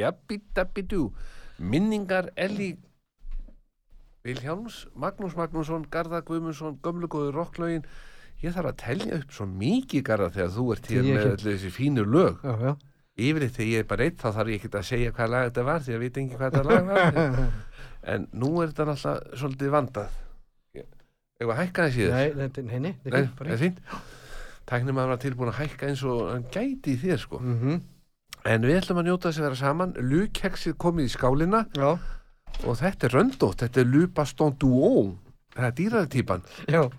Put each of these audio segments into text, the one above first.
Jabbi-dabbi-dú Minningar Elli Vilhjáms, Magnús Magnússon Garðar Guðmundsson, gömlugóður rocklaugin Ég þarf að telja upp svo mikið Garðar þegar þú ert hér ég með allir þessi fínu lög. Já, já. Yfirleitt þegar ég er bara eitt þá þarf ég ekki að segja hvað lag þetta var því að veit ekki hvað þetta lag var. En nú er þetta náttúrulega svolítið vandað. Ef að hækka þessi þér? Nei, þetta henni. Það er fínt. Tæknir maður var tilbúin að hækka eins og hann gæti í þér sko. Mm -hmm. En við ætlum að njóta þess að vera saman. Lukeksið komið í skálina. Já, og þetta er röndótt, þetta er Lupaston Duo. Það er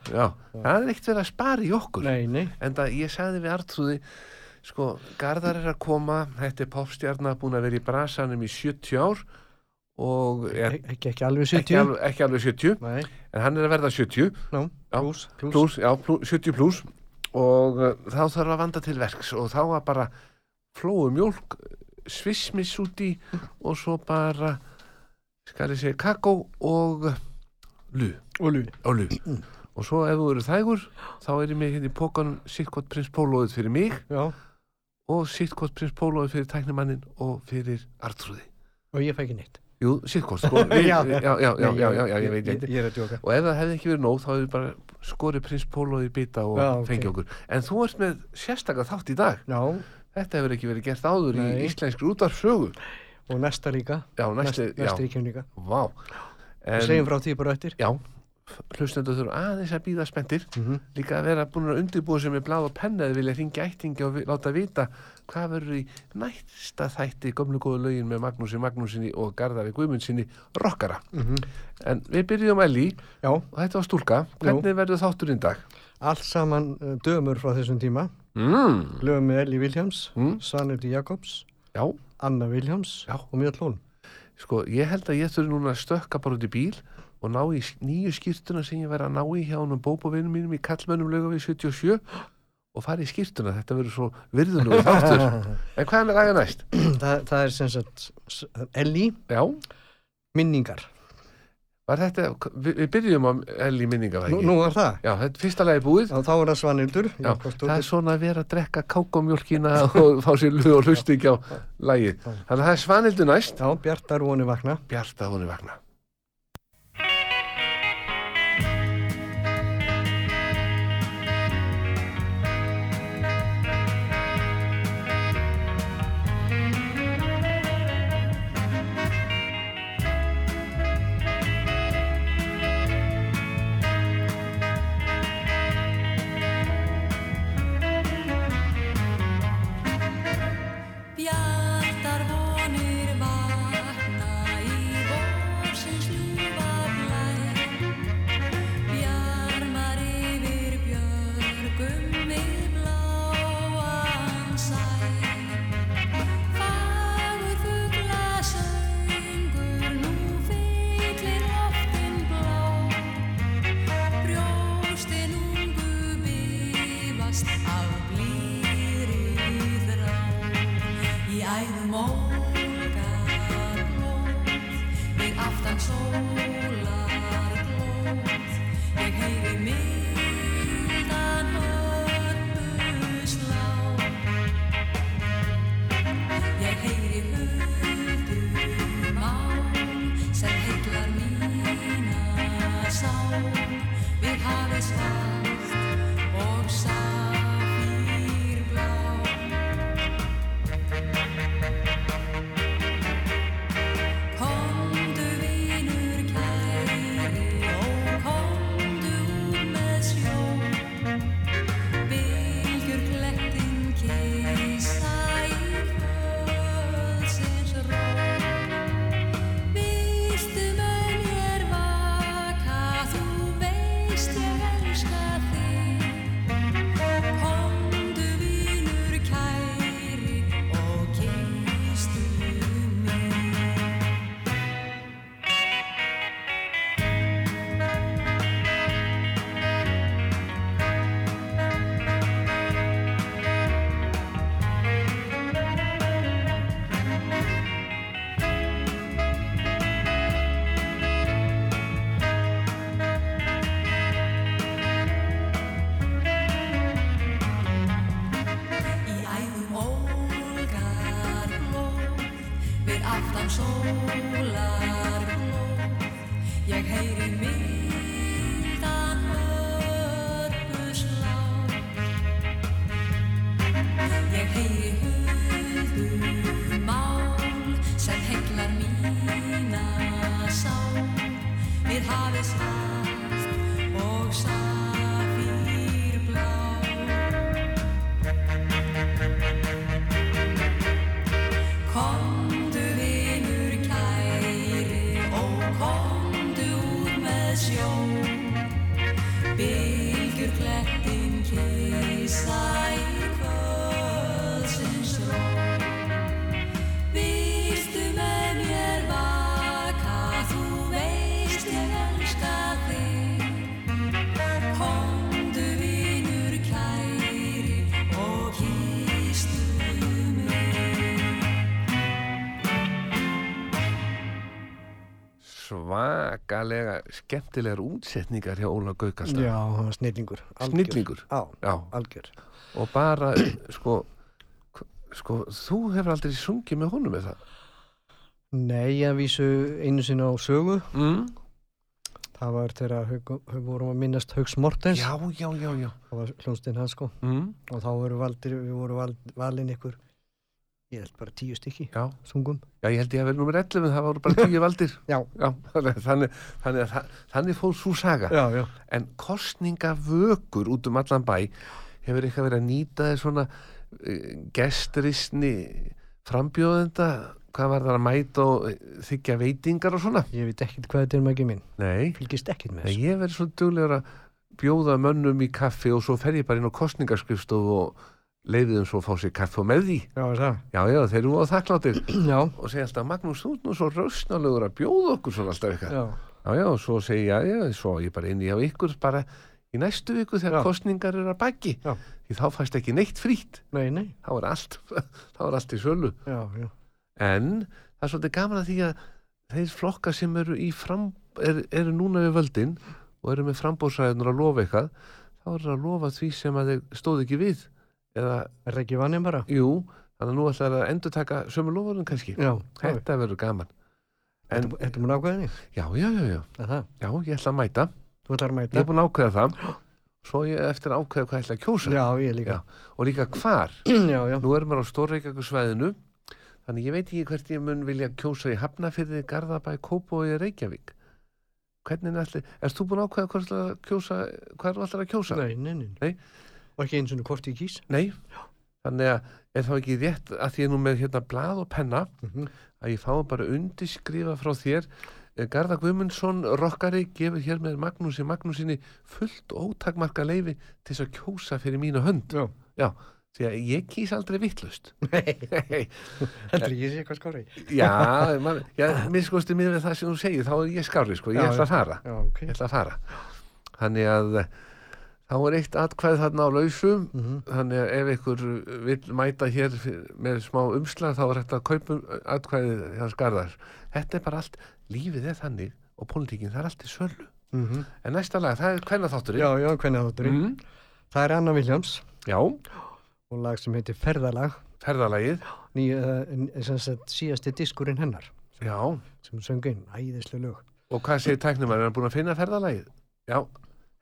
já, það er ekkert verið að spara í okkur. Nei, nei. en það ég sagði við Artrúði sko, Garðar er að koma. Þetta er popstjarnar búin að vera í brasanum í 70 ár. Og er Ek- Ekki, ekki alveg 70. ekki alveg, ekki alveg 70 Nei, en hann er að verða 70 nú, Já, plus, plus. plus, já, plus, 70 plus. Og uh, þá þarf að vanda til verks. Og þá að bara flóu mjólk svismis út í og svo bara skal ég segja kakó og lu. Og lú. og lu. Og svo ef þú eru þægur þá er ég með hérna í pókanum sittkott prins Pólóið fyrir mig Já, og sittkott prins Pólóið fyrir tæknimannin og fyrir Artrúði og ég fæ ekki neitt. Jú, sittkott sko. Já. já, já, já, ég veit er djóka. og ef það hefði ekki verið nóg þá hefði bara skorið prins Pólóið í bita og fengið okkur. En þú ert með sérstaklega þátt í dag. Já, þetta hefur ekki verið gert áður Nei. í íslenskri útvarfsögu og næsta líka. já, næstu, Næst, næsta já, ríkjum líka. vá En, Segjum frá því bara eftir. já, hlustendur þurfa aðeins að býða spenntir Mm líka að vera búin að undirbúa sem er blað og penna eða vilja hringja ættingi og láta vita hvað verður í næsta þætti gömlu góðu lögin með Magnúsi Magnúsinni og Garðari Guðmundsinni rockara. En við byrjum Elli Já, og þetta var stúlka. Hvernig verður þátturinn dag? allt saman uh, dömur frá þessum tíma. Mm. Lögum með Elli Viljáms, Mm. Svanurdi Jakobs, Já, Anna Viljáms Já. og Mjöll Lún. sko ég held að ég þurfi núna að stökka bara út í bíl og ná í nýju skýrtuna sem ég verið að ná í hjá honum bóbovinum mínum í kallmönnum lögum við 77 og fara í skýrtuna. Þetta verður svo virðunum þáttur. En hvað er með laga næst? það, það er sem sagt Elli Já, minningar. Var þetta, við, byrjum á Elli minningavægi. Nú, nú var það. Já, þetta er fyrsta lagi búið. Já, þá er það Svanildur. Já, það er svona að vera að drekka kákomjólkina og fá sér lög og hlusta ekki á lagið. Þannig að það er svanildu næst. Já, Bjartar voni vakna. Bjarta honi vagna. Svakalega skemmtilegar útsetningar hjá Óla Gaukastad Já, hann var snillingur. Snillingur? Já, Já. algjör. og bara sko, sko þú hefur aldrei sungið með honum með það Nei, ég vísu einu sinni á sögu. mm? Það var þegar Haug- vorum að minnast Haugs Mortens. já, já, já, já Það var hljónstinn hans sko. mm? Og þá voru valdir, við vorum val, valin ykkur, ég held bara tíu stykki, já, sungum. já, ég held ég að vera nummer 11 það voru bara tíu valdir Já. já, þannig, þannig, þannig, fór svo saga Já, já. en kostningavökur út um allan bæ hefur eitthvað verið að nýta þér svona uh, gestrisni frambjóðenda hvað var það að mæta og eh, þykja veitingar og svona Ég veit ekkert hvað þetta er mækið mín. nei, Fylgist ekkert með þessu. ég verið svo duglegur að bjóða mönnum í kaffi og svo fer ég bara inn á kostningaskrifstofu og leiði þeim svo að fá sér kaffi og með því Já, er já, já, þeir eru á þakkláttir og segja alltaf, Magnús, þú ert nú svo rausnalegur að bjóða okkur svona alltaf eitthvað Já. Já, já, og svo segi ég, já, svo er ég bara inn í á ykkur bara í næstu viku þegar kostningar eru að baki. Því þá fæst ekki neitt frýtt. Nei, nei. Þá er allt, þá er allt í sölu. En það er svolítið gaman að því að þeir flokka sem eru í fram, er, eru núna við völdin og eru með frambóðsræðunar að lofa eitthvað, þá eru að lofa því sem að þeir stóð ekki við. Eða, Er það ekki vannin bara? jú, þannig að nú ætlar að endur taka sömu lofarum kannski. Já. Þetta verður gaman. En, Þetta múin ákveða þig? já, já, já, já, Er það? já, ég ætla að mæta. Þú ætlar að Ég mæta? er búin að ákveða það svo ég eftir að ákveða hvað ég ætla að kjósa Já, ég líka. og líka hvar Já, já. nú erum við á Stórreikjakursvæðinu þannig ég veit ekki hvert ég mun vilja kjósa í Hafnafyrði, Garðabæ, Kópó og Reykjavík hvernig er allir erst þú búin að ákveða hvað er að kjósa hvað er allir að kjósa? Nei, nei, nei. Nei. Og ekki eins og hvort ég kýs? Nei. þannig að er þá ekki rétt að því ég er nú með hérna blað og penna Mm að ég fái bara undirskrifa frá þér Eh, Garða Guðmundsson rokkari gefur hér með Magnúsi Magnúsinni fullt ótakmarka leifi til þess að kjósa fyrir mínu hönd Já. því að ég kýs aldrei vittlust Nei, heldur ekki sé hvað skári? já, man, já minnskosti mér við það sem þú segir þá er ég skári sko, ég Já, ætla að fara Já, ok. ég ætla að fara þannig að þá er eitt atkvæð þarna á lausum. Mm þannig að ef ykkur vil mæta hér með smá umslag þá er þetta að kaupa atkvæðið hans Garðars þetta er bara allt lífið er þannig og pólitíkin það er allt í svölu Mm en næsta lag, það er hvenna þátturinn Já, já, hvernig þátturinn. mm. Það er Anna Williams já, og lag sem heitir Ferðalag. ferðalagið. Ný, uh, síðasti diskurinn hennar. Já, sem söng inn, æðislu lög. og hvað segir tæknumar, er hann búin að finna ferðalagið? Já,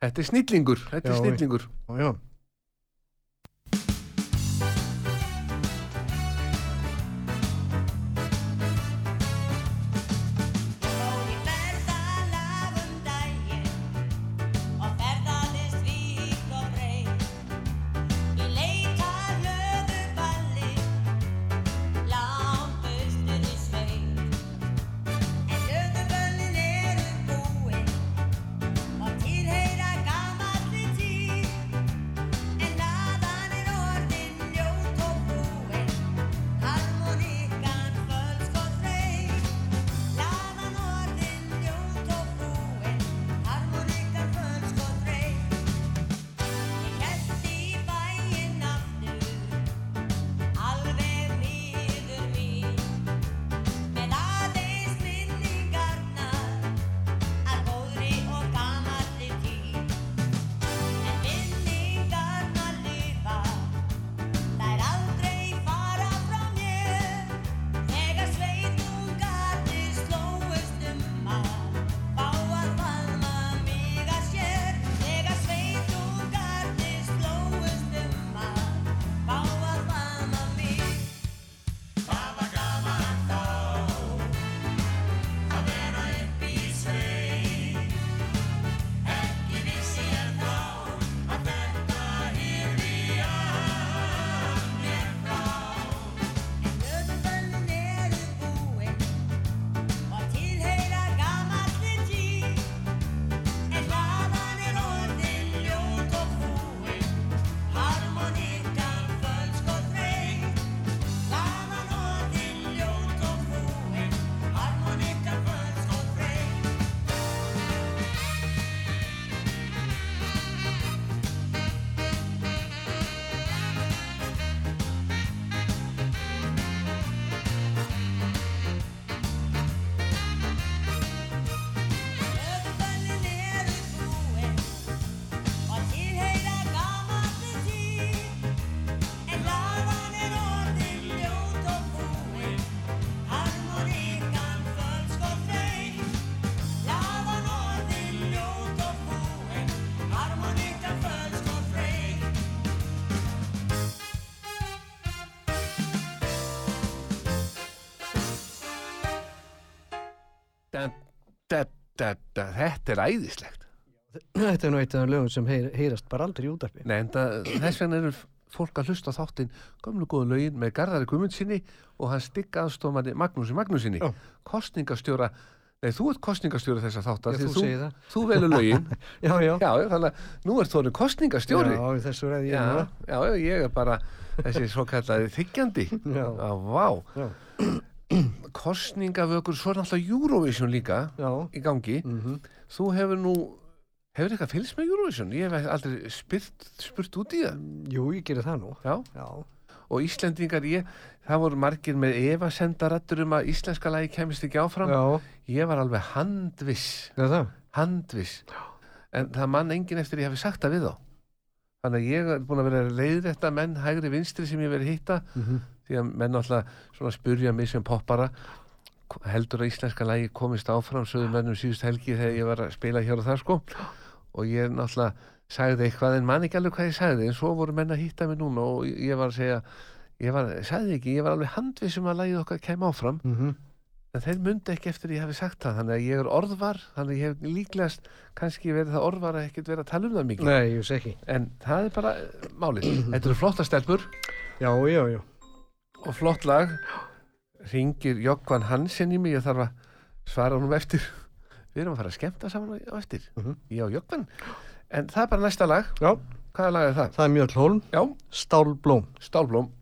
þetta er snillingur þetta er Já, snillingur Já, já. Da, þetta er æðislegt Þetta er nú eitt af lögum sem heyr, heyrast bara aldrei í útarpi. Nei, en það, þess vegna eru fólk að hlusta þáttinn gömlu góðu lögin með Garðari Guðmundsinni og hann stikka aðstofmanni Magnúsi Magnúsinni Já. kostningastjóra Nei, þú ert kostningastjóri þessa þáttar Já, því þú það. Þú velur lögin Já, já. Já, þannig að nú ert þú kostningastjóri Já, þessu ræði ég já, ég er bara þessi svo kallaði þykjandi Já. Vá Já. Kostningavökur, svo er náttúrulega Eurovision líka Já. í gangi Mm Þú hefur nú Hefur eitthvað fylgst með Eurovision? Ég hef aldrei spurt, spurt út í það Jú, ég gerir það nú. Já, Já. og Íslendingar, ég, það voru margir með Eva sendarættur um að íslenska lagi kemist ekki áfram. Já, Ég var alveg handviss, er það? handviss. En það mann enginn eftir ég hafi sagt það við þá. Þannig að ég er búin að vera leiðrætta menn hægri vinstri sem ég verið hitta. Mm því að menn alltaf spurja mig sem poppara heldur að íslenska lagi komist áfram? sögðu mennum síðust helgi þegar ég var að spila hér og það sko. Og ég náttúrulega sagði eitthvað en man ekki alveg hvað ég sagði en svo voru menn að hitta mig núna og ég var að segja ég var, sagði ekki, ég var alveg handvissum að lagið okkar kem áfram. -hmm. En þeir myndi ekki eftir ég hafi sagt það þannig að ég er orðvar, þannig að ég hef líklegast kannski verið það orðvar að ekkert vera að tala um það mikið. Nei, ég veist ekki. en það er bara eh, málið. Þetta eru flotta stelpur. Já, já, já. og flott lag. Ringir Jokkvan Hansen í mig ég þarf að svara honum eftir. Við erum að fara að skemmta saman á eftir. Mhm. ég og Jokkvan en það er bara næsta lag. Já, hvaða lag er það? það er Mjöll Hólm, Já, Stálblóm. Stálblóm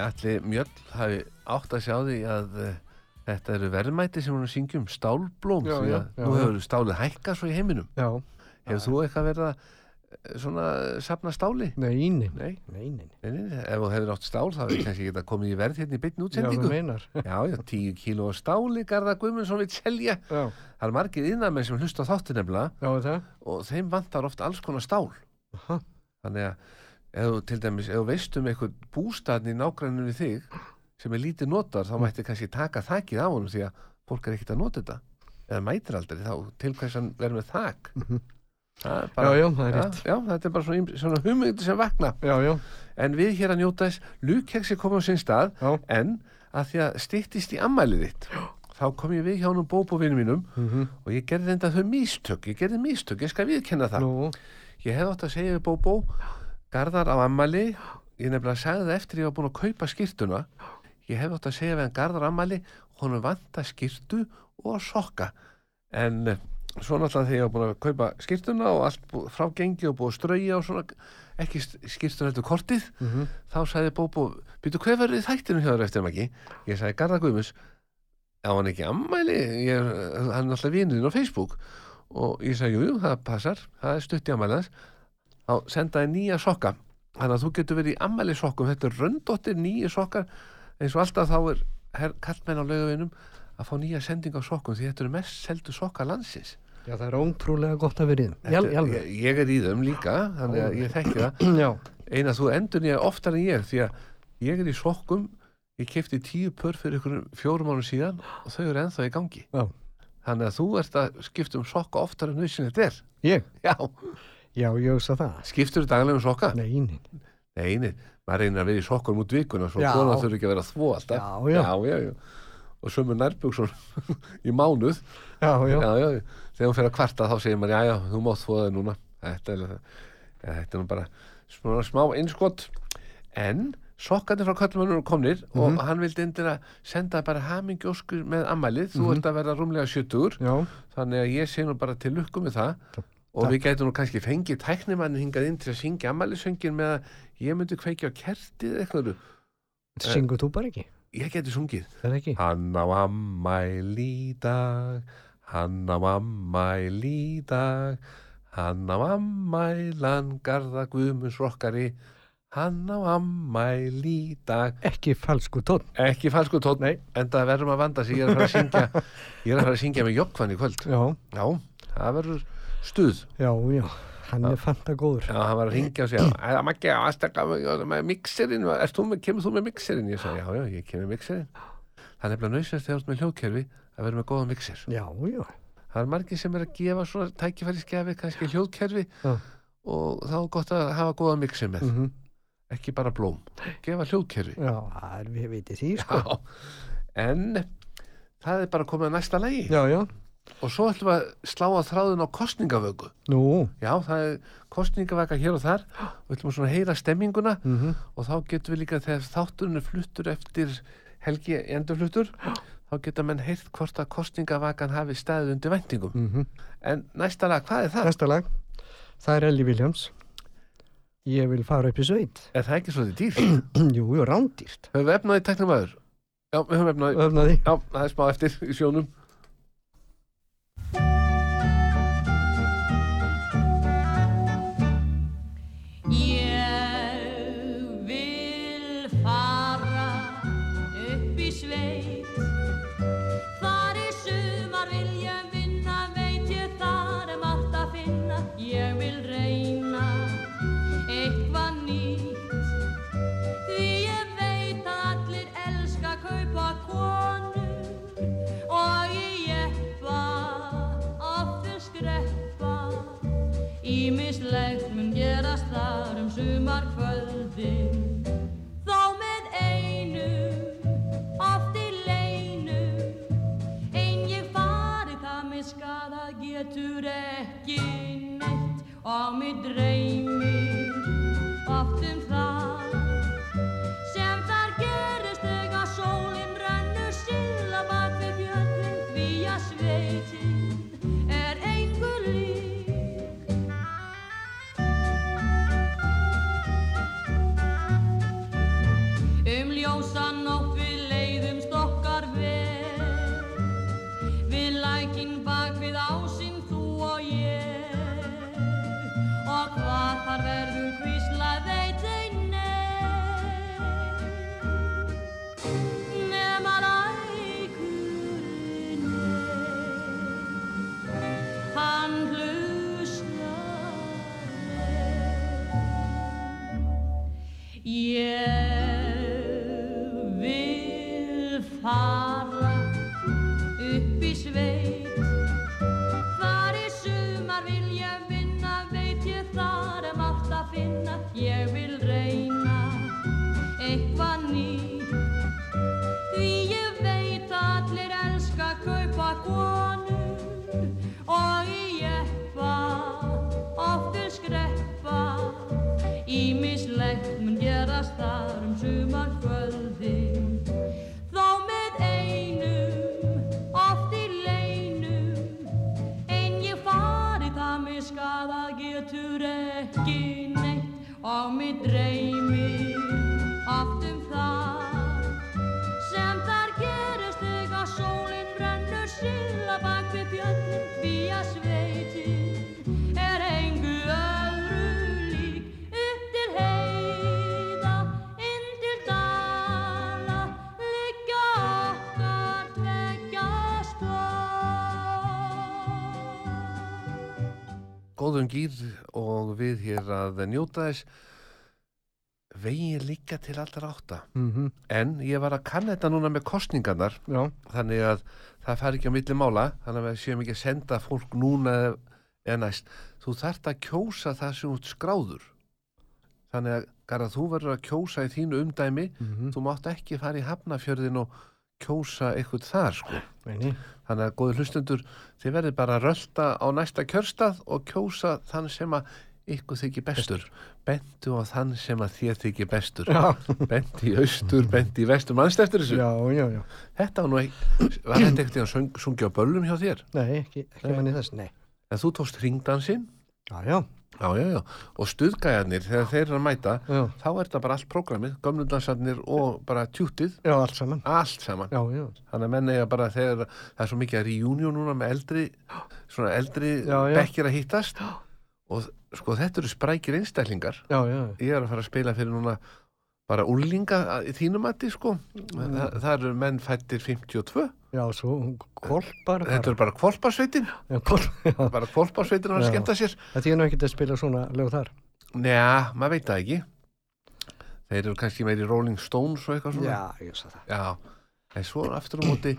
Ég ætli Mjöll hafi átt að sjá því að uh, þetta eru verðmæti sem hún er að syngja um stálblóm Já, því já, að já, nú já. hefur stálið hækkað svo í heiminum. Já. Hefur þú eitthvað verið að eh, svona safna stáli? Nei, nei, Nei, nei, nei. nei, nei, nei. ef þú hefur átt stál þá hefur kannski geta komið í verð hérna í beinni Já, þú útsendingu. meinar. Já, já, tíu kíló stáli Garðar Guðmundsson vil selja. Já, Það er margir innamenn sem hlusta á þáttu nefnilega já, það. og þeim vantar oft alls konar stál. Aha. Þannig að þú til dæmis, ef þú veist um eitthvað bústæðni í nágræninu við þig sem er lítið notar, þá mætti kannski taka þakið af honum því að fólk er ekkert að nota þetta. Eða mætir aldrei þá til hvers hann verður með þak. Það er Já, já, það er rétt. já, þetta er bara svona, svona hugmyndi sem vakna. Já, en við hér að njóta þess, lúkeksi komið á sinn stað en að því að styttist í ammælið þitt þá kom ég við hjá honum bóbóvinum mínum Mm og ég gerði þetta þau místök ég gerði místök, ég skal viðkenna það. Nú, Ég hef átt að segja við Bóbó Garðar á ammali Ég nefnilega sagði það eftir ég var búin að kaupa skýrtuna Ég hef átt að segja við hann Garðar ammali Honum vanta skýrtu og sokka. En eh, svo náttúrulega þegar ég var búin að kaupa skýrtuna og allt frá gengi og búið að strauja og svona ekki skýrtuna heldur kortið mhm. þá sagði Bóbó, býtu hver verður þættinu hjá þér eftir hann ekki? Ég sagði Garðar Guðmus á hann ekki ammæli ég, hann er alltaf vinuðin á Facebook. Og ég sagði, jú, jú, það passar. Það er stutt í ammæli hans þá sendaði nýja sokka. Þannig að þú getur verið í ammæli sokkum þetta er röndóttir nýja sokkar. Eins og alltaf þá er her, kallmenn á laugavinum að fá nýja sending á sokkum því þetta eru mest seldu sokkar landsins. Já, það er ótrúlega gott að vera í þeim. Ég, ég er í þeim líka þannig að ég þekki það. Eina þú endur nýja oftar en ég því að ég er í sokkum. Ég kefti tíu pör fyrir fjórum mánu síðan og þau eru ennþá í gangi. Já. þannig að þú ert að skipta um sokka oftar en nöðsinn þetta er. Ég, já, já, ég hugsa það. skiptur þú daglega um sokka? Nei, nei. nei, nei, maður reynir að vera í sokkur út vikuna svo konar þurfi ekki að vera að þvó alltaf Já, já. já, já, já. og sömu nærbuksson í mánuð Já, já, já, já, þegar hún fyrir að kvarta þá segir maður, já, já, þú mátt þvó það núna þetta er, ja, þetta er nú bara smá, smá einskott en sokkarnir frá kallmannur komnir Mhm. og hann vildi endur að senda bara hamingjóskur með ammælið, þú Mhm. ert að vera rúmlega 70 já, þannig að ég og Takk. við gætum nú kannski fengið tæknimann hingað inn til að syngja ammælisöngin með að ég myndi kveikja á kertið eitthvað syngur þú bara ekki? ég geti sungið? Hann á ammæli í dag, hann á ammæli í dag, hann á ammælan garða guðmunds rokkari, hann á ammæli í dag. Ekki falsku tónn. Ekki falsku tótt, Nei. en það verðum að vanda sig, ég er að fara að syngja, ég er að fara að syngja með jokkvann í kvöld. Já, Já, það verður stuð. já, já. Hann er fanta góður. Já, hann var að ringja og segja, að maður ekki að aðstakka með mixerinn, kemur þú með mixerinn? Ég sagði, já, já, ég kemur með mixerinn. Það er nefnilega nöysast þegar þú ert með hljóðkerfi að vera með góðan mixer. Já, já. Það er margir sem er að gefa svona tækifæriskefi, kannski hljóðkerfi Já. og þá er gott að hafa góðan mixer með, Mm ekki bara blóm. Gefa hljóðkerfi. Já, það er, við veitir því, sko. En það er bara komið að næsta lagi Já, já. Og svo ætlum við að slá að þráðun á kostningavöku. Nú, Já, það er kostningavaka hér og þar og ætlum að svona heyra stemminguna mhm. og þá getum við líka þegar þátturinn er fluttur eftir helgi endurfluttur þá geta menn heyrt hvort að kostningavakan hafi staðið undir væntingum. Mm En næsta lag, hvað er það? Næsta lag, það er Ellie Williams. Ég vil fara upp í sveit. Er það ekki svolítið dýrt? Jú, jú, rándýrt. Höfum við efnaði teknum aður? Já, við höfum efnaði. Já, það er smá eftir í sjónum. Neitt Og mig ekki neitt og mig dreymir. Oft um það sem þar gerist þegar sólinn rennur síða bak við fjöllin því að sveitin er engu öðru lík upp til heiða inn til dala liggja okkar tveggja stóð góðum gýr og við hér að njóta þess. Vegið líka til allra átta. Mm en ég var að kanna þetta núna með kostningarnar Já, þannig að það fari ekki á milli mála. Þannig að við séum ekki að senda fólk núna eða- næst. Þú þarft að kjósa það sem út skráður. Þannig að Garðar, þú verður að kjósa í þínu umdæmi. Mm þú mátt ekki fara í hafnafjörðin og kjósa eitthvað þar sko. Meini. þannig að góður hlustundur þið verður bara að rölda á næsta kjörstað og kjósa þann sem að ykkur þykir bestur. Bentu á þann sem að þér þykir bestur. Bent í austur, bent í vestur. Mannst eftir þessu? Já, já, já. þetta var nú ekki var þetta ekkert að sung, sungja á böllum hjá þér? Nei, ekki, ekki manni þess, nei. en þú tókst ringdansinn Já, já, já, já, já. og stuðgæjarnir þegar þeir eru að mæta já, þá er þetta bara allt prógramið, gömlundansarnir og bara tjútið, já, allt saman. allt saman. Já, já, þannig að menn eiga bara þegar það er svo mikið að reunion núna með eldri svona eldri bekkir að hittast. Og sko þetta eru sprækir einstaklingar. Já, já, ég er að fara að spila fyrir núna bara úrlinga þínum mati sko Mm. það, það eru menn fættir 52 já, svo kolpar. þetta eru bara kvolparsveitin bara kvolparsveitin að Já. skemmta sér Þetta er nú ekkert að spila svona lög þar. Njá, maður veit það ekki þeir eru kannski meiri Rolling Stones og eitthvað svona Já, ég sa það. Já, en svo aftur á móti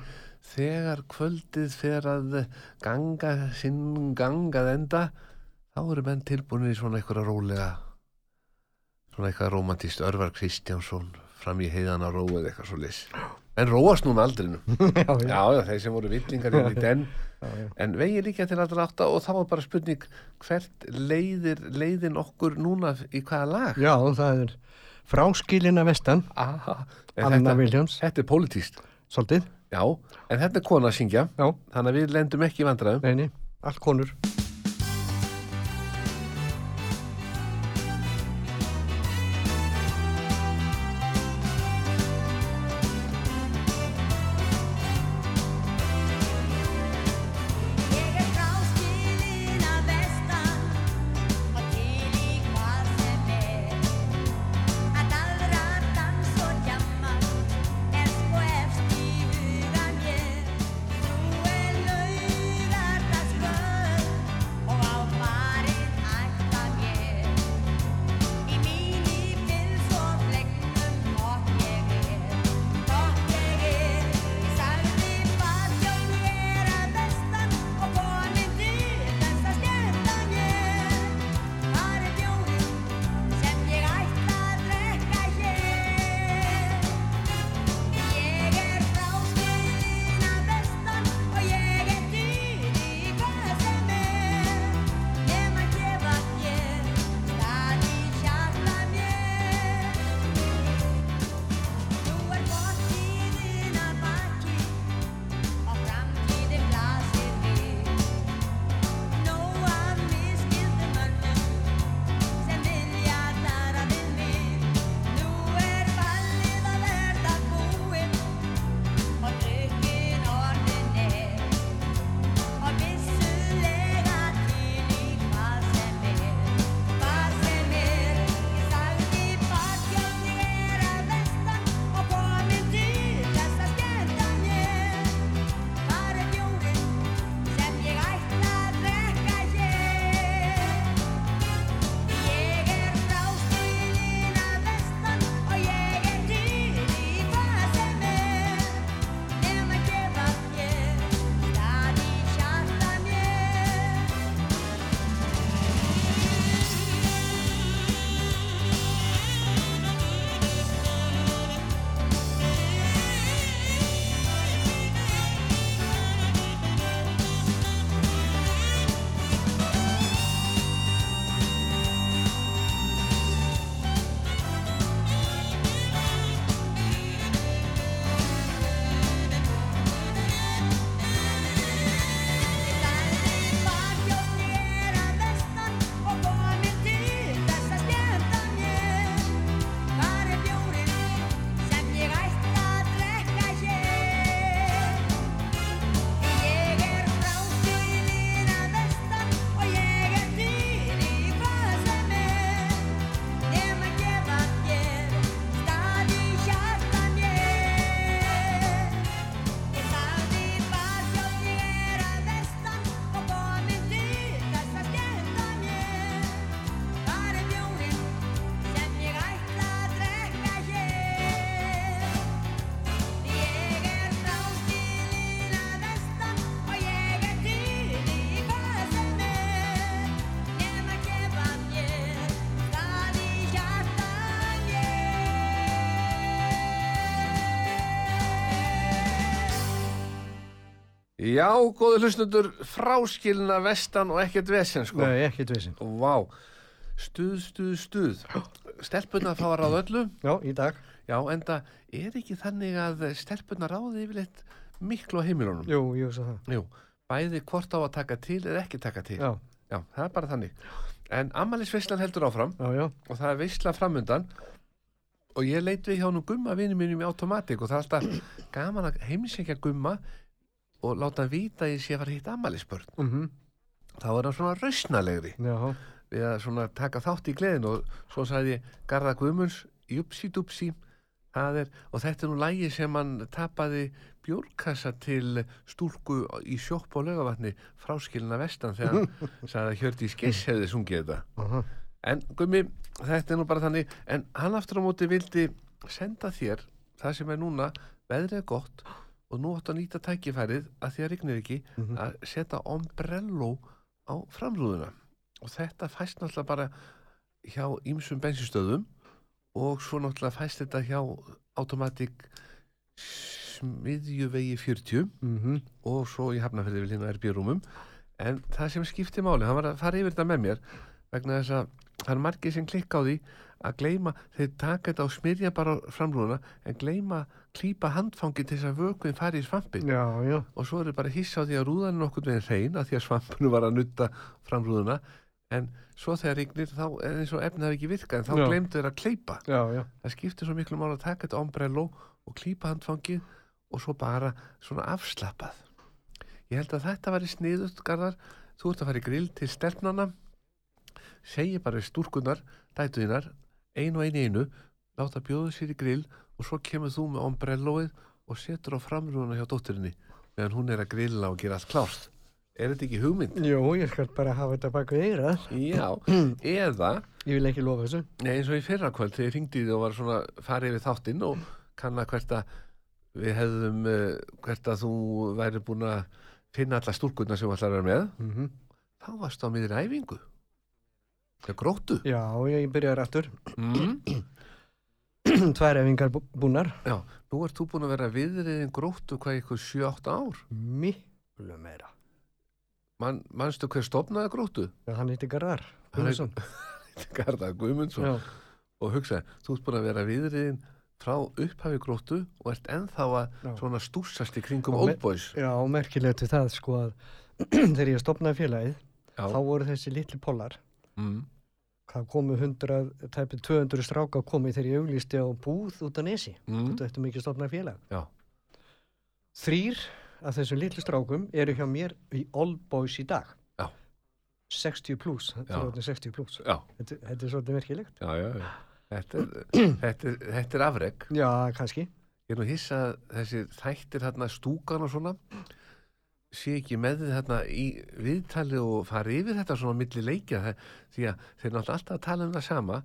þegar kvöldið fer að ganga sinn gangað enda þá eru menn tilbúinir í svona eitthvað rólega svona eitthvað romantist Örvar Kristjánsson fram í heiðana róið eitthvað svo lis en róast núna aldrinu já, já, já, þeir sem voru villingar inn í den. Já, en vegi líka til allra átta og þá er bara spurning hvert leiðir leiðin okkur núna í hvaða lag? Já, það er fráskilina vestan, Aha, Anna Williams, þetta er pólitíst svolítið. Já, en þetta er kona að syngja þannig að við lendum ekki í vandræðum. Neini, allt konur. Já, góðu hlustundur, fráskilna vestan og ekkert vesen, sko. Nei, ekkert vissin. Vá, stuð, stuð, stuð. Stelpunna fá að ráða öllu. Já, í dag. Já, enda er ekki þannig að stelpunna ráði yfirleitt miklu á heimilunum. Jú, ég veist það. Jú, bæði hvort á að taka til eða ekki taka til. Já, Já, það er bara þannig. En ammælisveislan heldur áfram já, já. og það er veisla framundan og ég leit við hjá nú gumma vinnu mínum í automatik og það er alltaf gaman að heimsækja gumma og láta hann vita að ég sé að fara að hitta ammælisbörn. Mm Þá er hann svona rausnalegri við að svona taka þátt í gleðin og svo sagði ég Garða Guðmunds, jupsi dupsi það er, og þetta er nú lægi sem hann tapaði bjórkassa til stúlku í sjopp á laugavatni fráskilina vestan þegar hann sagði að Hjördi Skiss hefði sungið þetta aha. en Gummi, þetta er nú bara þannig en hann aftur á móti vildi senda þér það sem er núna veðrið gott og nú áttu að nýta tækifærið að því að rignir ekki Mhm. að setja ombrello á framrúðuna og þetta fæst náttúrulega bara hjá ýmsum bensinstöðum og svo náttúrulega fæst þetta hjá automatik smiðjuvegi 40 Mhm. og svo í hafnafærið við hérna RB-rúmum en það sem skipti máli, hann var að fara yfir þetta með mér vegna þess að það er margir sem klikka á því að gleyma, þeir taka þetta og smyrja bara á framrúðuna en gleyma klípa handfangi til þess að vökuinn fari í svampin Já, já. og svo er það bara hissa á því að rúðan er nokkurn veginn hrein að því að svampunum var að nutta framrúðuna en svo þegar rignir þá er eins og efnið hafi ekki virkað en þá glemdu þeir að kleipa Já, það skiptir svo miklu mál að taka þetta ombrello og klípa handfangið og svo bara svona afslappað. Ég held að þetta væri sniðut Garðar, þú ert að fara í grill til stelpnana segi bara stúrkunar, dætuðinar ein og ein í einu, láta bjóðu sér í grill og svo kemur þú með ombrelloið og setur á framrúðuna hjá dótturinni meðan hún er að grilla og gera allt klárt er þetta ekki hugmynd? Jú, ég skal bara hafa þetta bak við eirað. Já, eða Ég vil ekki lofa þessu. Nei, eins og í fyrra kvöld þegar ég ringdi þið og var svona farið yfir þáttinn og kanna hvert að við hefðum uh, hvert að þú væri búin að finna alla stúrkurna sem að vera með Mm þá varst á miður æfingu það gróttu Já, ég byrjaði aftur. mm. Tvær efingar búnar. Já, nú ert þú búin að vera viðriðin gróttu hvað ykkur 7-8 ár Miklu meira. Man, manstu hver stopnaði gróttu? Já, hann heiti Garðar. Hann Gunnarsson. Garða Guðmundsson Já, og hugsa, þú ert búin að vera viðriðin frá upphafi gróttu og ert ennþá að Já. svona stúsast í kringum Og Old Boys já, merkilegt við það sko að þegar ég stopnaði félagið þá voru þessi litli pollar mm. Hvað komu 100, tæpið 200 stráka komið þegar ég auglýsti á búð út á nesi Mm. þetta eftir mikið stopnaði félag Já. þrýr af þessum litlu strákum eru hjá mér í All Boys í dag Já. 60 pluss þetta Já. er orðið 60 pluss Já, þetta, þetta er svolítið merkilegt já, já, já. Þetta, er, þetta, er, þetta er afreg já, kannski ég er nú hissa að þessi þættir hérna stúkan og svona sé ekki með þið hérna í viðtali og fara yfir þetta svona milli leikja því að þeir náttúrulega alltaf að tala um það sama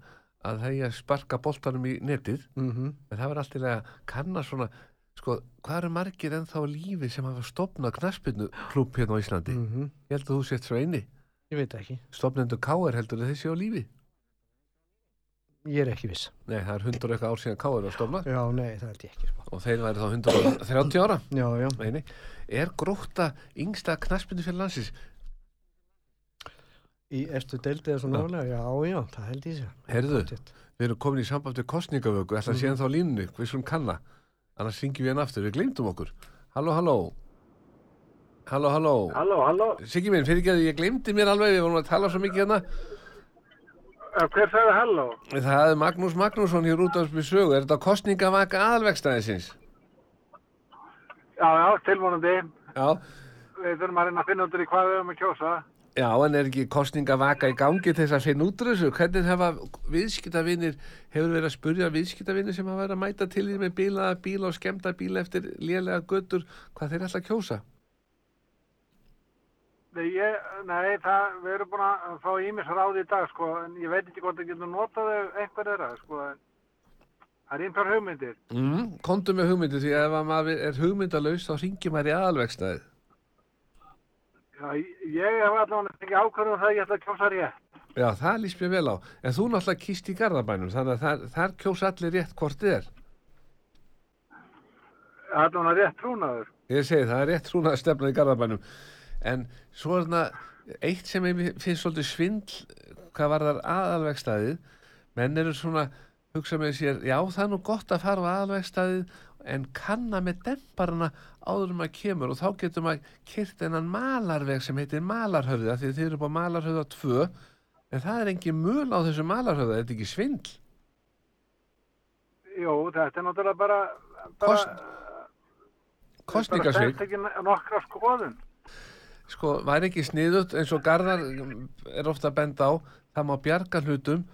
að það er að sparka boltanum í netið mm en það var alltaf að kanna svona sko, hvað eru margir ennþá á lífi sem hafa stopnað knaspinu klúb hérna á Íslandi -hmm. ég held að þú sett svo eini ég veit ekki, stopnendur K.R. heldur að þessi á lífi ég er ekki viss nei, það er hundur eitthvað ár síðan K.R. var stopnað já, nei, það er ekki sko. og þeir væri þá 130 ára já, já, nei. Er gróta yngsta knaspinu fyrir landsins? í erstu deildi eða svo nálega, já, já, það held ég sér Heyrðu. Pottþétt. Við erum komin í samband við kostningavöku, ætla að séðan þá línunni, við skulum kanna. Annars syngjum við hann aftur, við glemdum okkur. Halló, halló. Halló, halló. Halló, halló, Siggi minn, fyrir ekki að ég glemdi mér alveg, við vorum að tala svo mikið hérna. Eh, hver sagði halló? Það er Magnús Magnússon hér út af spil sögu. Er þetta kostningavaka aðalvegstæðisins? Já, já, tilvonandi. Já. Við þurfum að reyna að finna út í hvað við höfum að kjósa. Já, en er ekki kostningavaka í gangi þess að finna út úr þessu? Hvernig hefa viðskiptavinir, hefur verið að spurja viðskiptavinir sem hafa verið að mæta til því með bílaða bíla og skemmta bíla eftir lélega göttur, hvað þeir að kjósa? Nei, ég, nei það, við erum búin að fá ímis ráð í dag, sko, en ég veit ekki hvort það getur notað ef einhver þeirra, sko, en það er einhver hugmyndir. Mm, kontu með hugmyndi því að ef að maður er hugmyndalaus þá ringi maður í aðalvegstæði. Já, ég hef allavega ekki ákvörðum það að ég ætla að kjósa rétt. Já, það líst mér vel á. En þú náttúrulega kýst í Garðabænum, þannig að þar, þar kjósa allir rétt hvort þið er. Allavega rétt trúnaður. ég segi það er rétt svona að stefna í Garðabænum en svo er þarna eitt sem ég finnst svolítið svindl hvað var þar aðalvegstæðið menn eru svona hugsa með sér, já það er nú gott að fara á aðalvegstæðið en kanna með demparana áður um að kemur. Og þá getur maður kyrt enn malarveg sem heitir malarhöfði af því þið eru á malarhöfða 2 en það er engin mjöl á þessu malarhöfða þetta er ekki svindl. Jú, þetta er náttúrulega bara, bara Kost- kostningasvik Bara stend ekki nokkra skoðun. sko, væri ekki sniðut eins og Garðar er ofta að benda á það má bjarga hlutum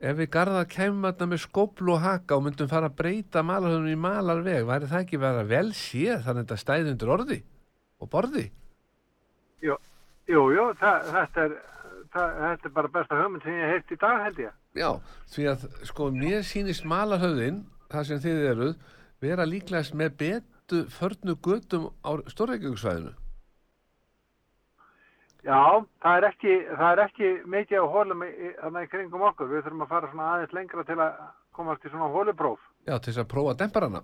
ef við Garðar kemum þarna með skóplu og haka og myndum fara að breyta malarhöfnum í malarveg væri það ekki vera vel séð þannig að þetta stæði undir orði og borði Jú, jú, það, þetta, er, það, þetta er bara besta hugmynd sem ég heilt í dag held ég. já, því að sko mér sýnist malarhöfðin það sem þið eruð vera líklegast með betu förnu götum á stórreikjöngsvæðinu Já, það er ekki, það er ekki mikið á hólum í- í- kringum okkur. Við þurfum að fara svona aðeins lengra til að komast í svona hólupróf. já, til þess að prófa demparana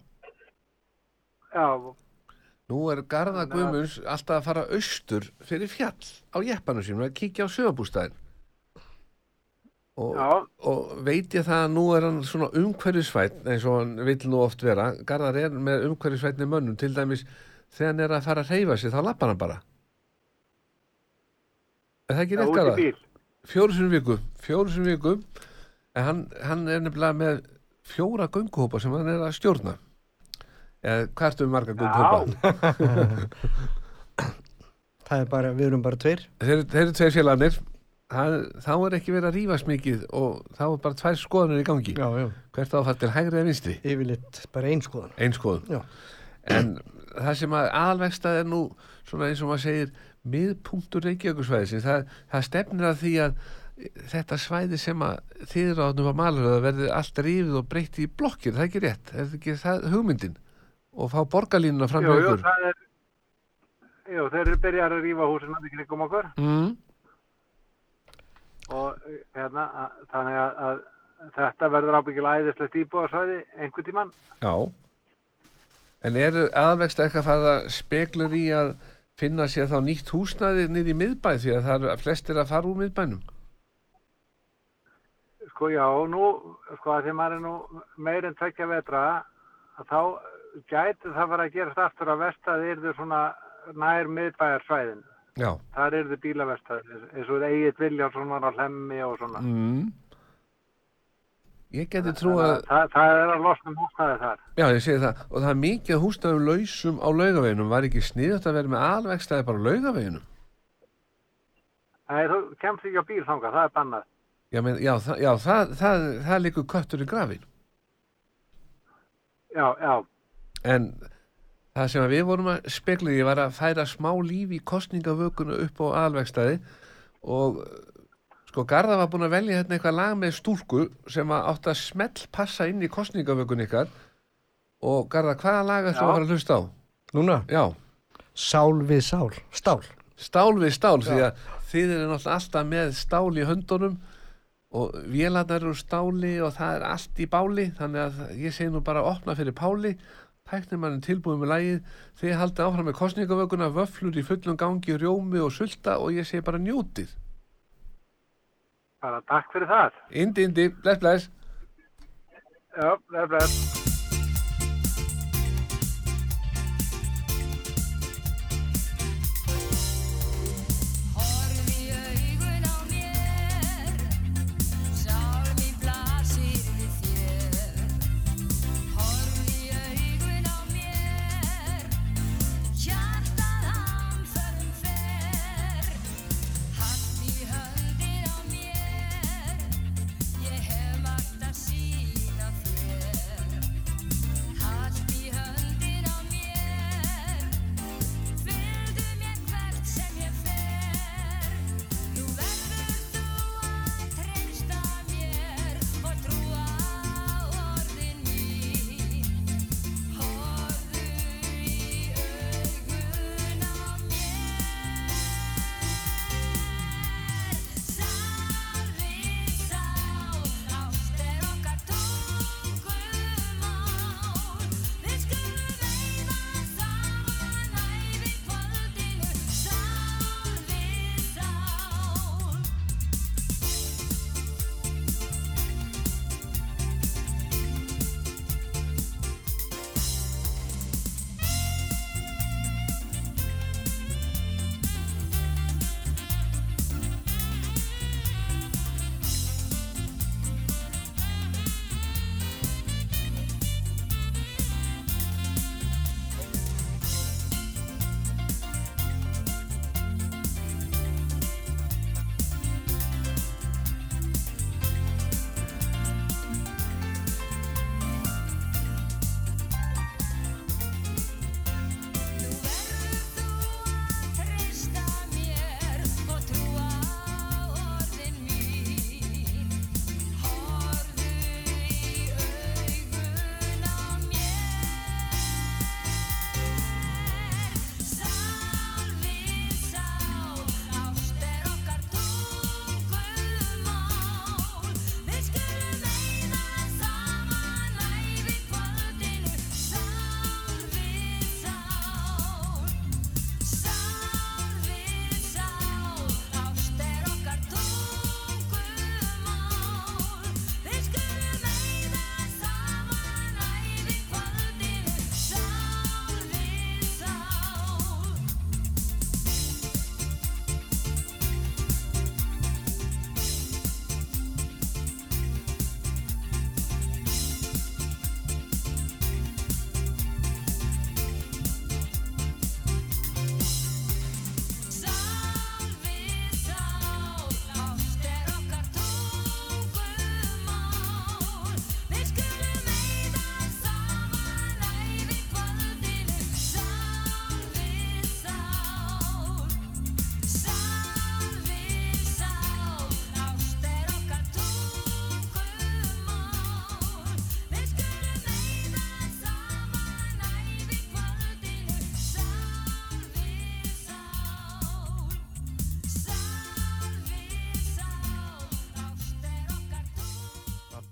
Já, Nú er Garða Þannig Guðmunds alltaf að fara austur fyrir fjall á jeppanum sínum að kíkja á sögabústæðin. Og, og veit ég það að nú er hann svona umhverfisvætt eins og hann vill nú oft vera. Garðar er með umhverfisvætni mönnum til dæmis þegar hann er að fara að reyfa sig þá lappar hann bara. Er það ekki já, rétt bíl. Fjóru sinni í viku, fjóru sinni í viku en hann, hann er nefnilega með fjóra gönguhópa sem hann er að stjórna. Eða hvað ertu með marga gönguhópa? Það er bara, við erum bara tveir. þeir, þeir eru tveir félagarnir Það- þá er ekki verið að rífast mikið og þá er bara tvær skoðanir í gangi Já, já. hvert á að fara til hægri eða vinstri Yfirleitt bara einskoðan. ein skoðun Já. en það sem að aðalvegstað er nú svona eins og maður segir miðpunktur Reykjavíkursvæðisins. Það, það stefnir að því að þetta svæði sem að þið ráðnum að maluröða verði allt rífið og breytt í blokkir, það er ekki rétt. Er ekki það hugmyndin? Og fá borgarlínuna fram með ykkur? er, jú, þeir eru byrjar að rífa húsin að í kringum okkur. Mm, og hérna, að, þannig að, að þetta verður ábyggilega æðislegt íbúðarsvæði einhvern tímann. Já. En eru aðvegst ekki að fara speklur í að finna sér þá nýtt húsnæði niður í miðbæ því að það eru flestir að fara úr miðbænum? Sko já, nú, sko að því maður er nú meir en tvekja vetra, að þá gæti það fara að gerast aftur að vestaði yrðu svona nær miðbæjarsvæðin. Já. Þar yrðu bílavestaði, eins og Egil Viljánsson var á hlemmi og svona. Mm. Ég geti trú að, að Það, það er að losna um húsnæði þar. já ég segi það, og það er mikið húsnæðum lausum á laugaveginum, var ekki sniðut að vera með aðvegstæði bara á laugaveginum? Nei, þú kemst ekki á bíl þangað, það er bannað. Já, men, já, það, já það, það, það líkur köttur í grafin. Já, já, En það sem við vorum að spekla í var að færa smá líf í kostningavökunu upp á aðalvegstæði og sko Garða var búin að velja hérna eitthvað lag með stúlku sem átt að smell passa inn í kostningavökun ykkar. Og Garða, hvaða lag ættu Já. að fara að hlusta á? Núna, Já, sál við sál, stál. stál við stál því að þið eru náttúrulega alltaf með stál í höndunum og vélarnar eru stáli og það er allt í báli. Þannig að ég segi nú bara að opna fyrir Páli. Tæknir mann tilbúið með lagið. Þið haldið áfram með kostningavökunna vöflur í fullum gangi, rjómi og sulta og ég segi bara njótið bara takk fyrir það. Indi, indi, bless, bless Já, er bless.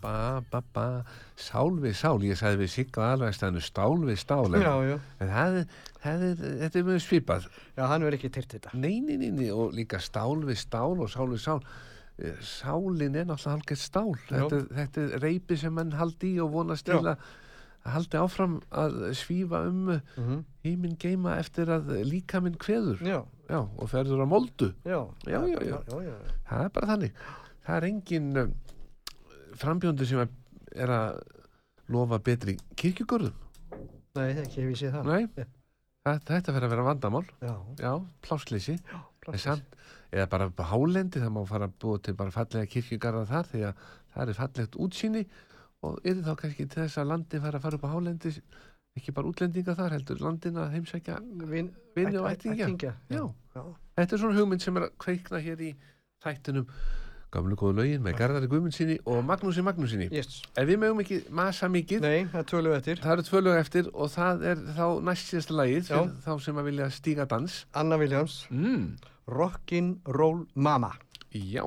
Ba, ba, ba, sál við sál, ég sagði við Sigga alvegstæðinu stál við stál, Já, já. en það, það er, þetta er mjög svipað. Já, hann verður ekki tyrt þetta. Nei, nei, nei, nei, og líka stál við stál og sál við sál. Eh, Sálin er náttúrulega hálfgett stál. Þetta, þetta er reypi sem menn haldi í og vonast til að haldi áfram að svífa um mm Mm híminn geima eftir að líka minn kveður. Já, Já, og ferður á moldu. já. Já, já, já. já, já. Það er bara þannig. Það er engin frambjóndur sem er- að lofa betri kirkjugörðum. Nei, ekki hef ég séð það. Nei, það, þetta verður að vera vandamál. Já, Já, samt, eða bara á hálendi það má fara að búa til bara fallega kirkjugarða þar því að það er fallegt útsýni og er þá kannski til þess að landi fara að fara upp á hálendi ekki bara útlendinga þar heldur landin að heimsækja Vin, Vini og ætt- ættingja. ættingja. Já. já. þetta er svona hugmynd sem er að kveikna hér í þættinum gamlu góðu lögin með Garðari Guðmundsinni og Magnúsi Magnúsinni Yes. ef við mögum ekki masa mikið Nei, það tölum við eftir. það eru tvö lög eftir og það er þá næst síðasta lagið fyrir þá sem að vilja stíga dans Anna Williams, mm. Rockin' Roll Mama. já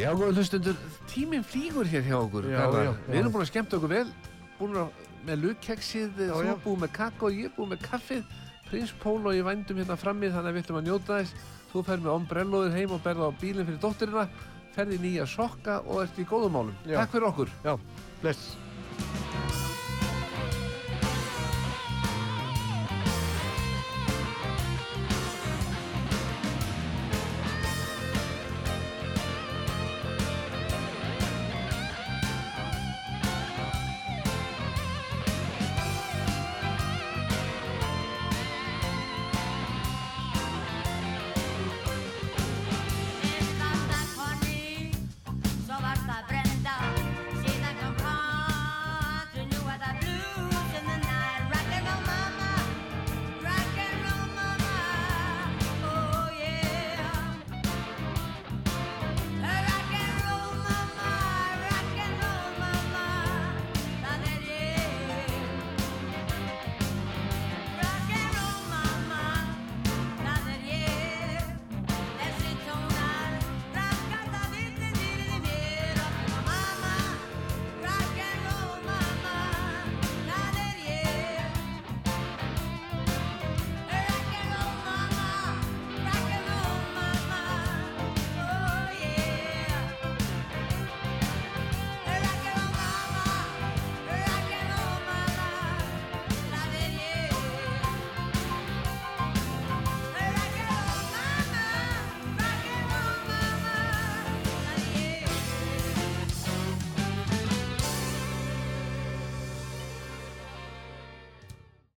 Já, góður hlustundur, tíminn flýgur hér hjá okkur. Já, já, Við erum búin að skemmta okkur vel, búin að með lukkeksið, þú já. búin með kakko, ég búin með kaffið, prins Pólo í vændum hérna frammi, þannig að við ætlum að njóta þess. Þú fer með ombrelloður heim og berða á bílinn fyrir dótturina, ferði nýja sokka og ert í góðum málum. Já. Takk fyrir okkur. Já, bless.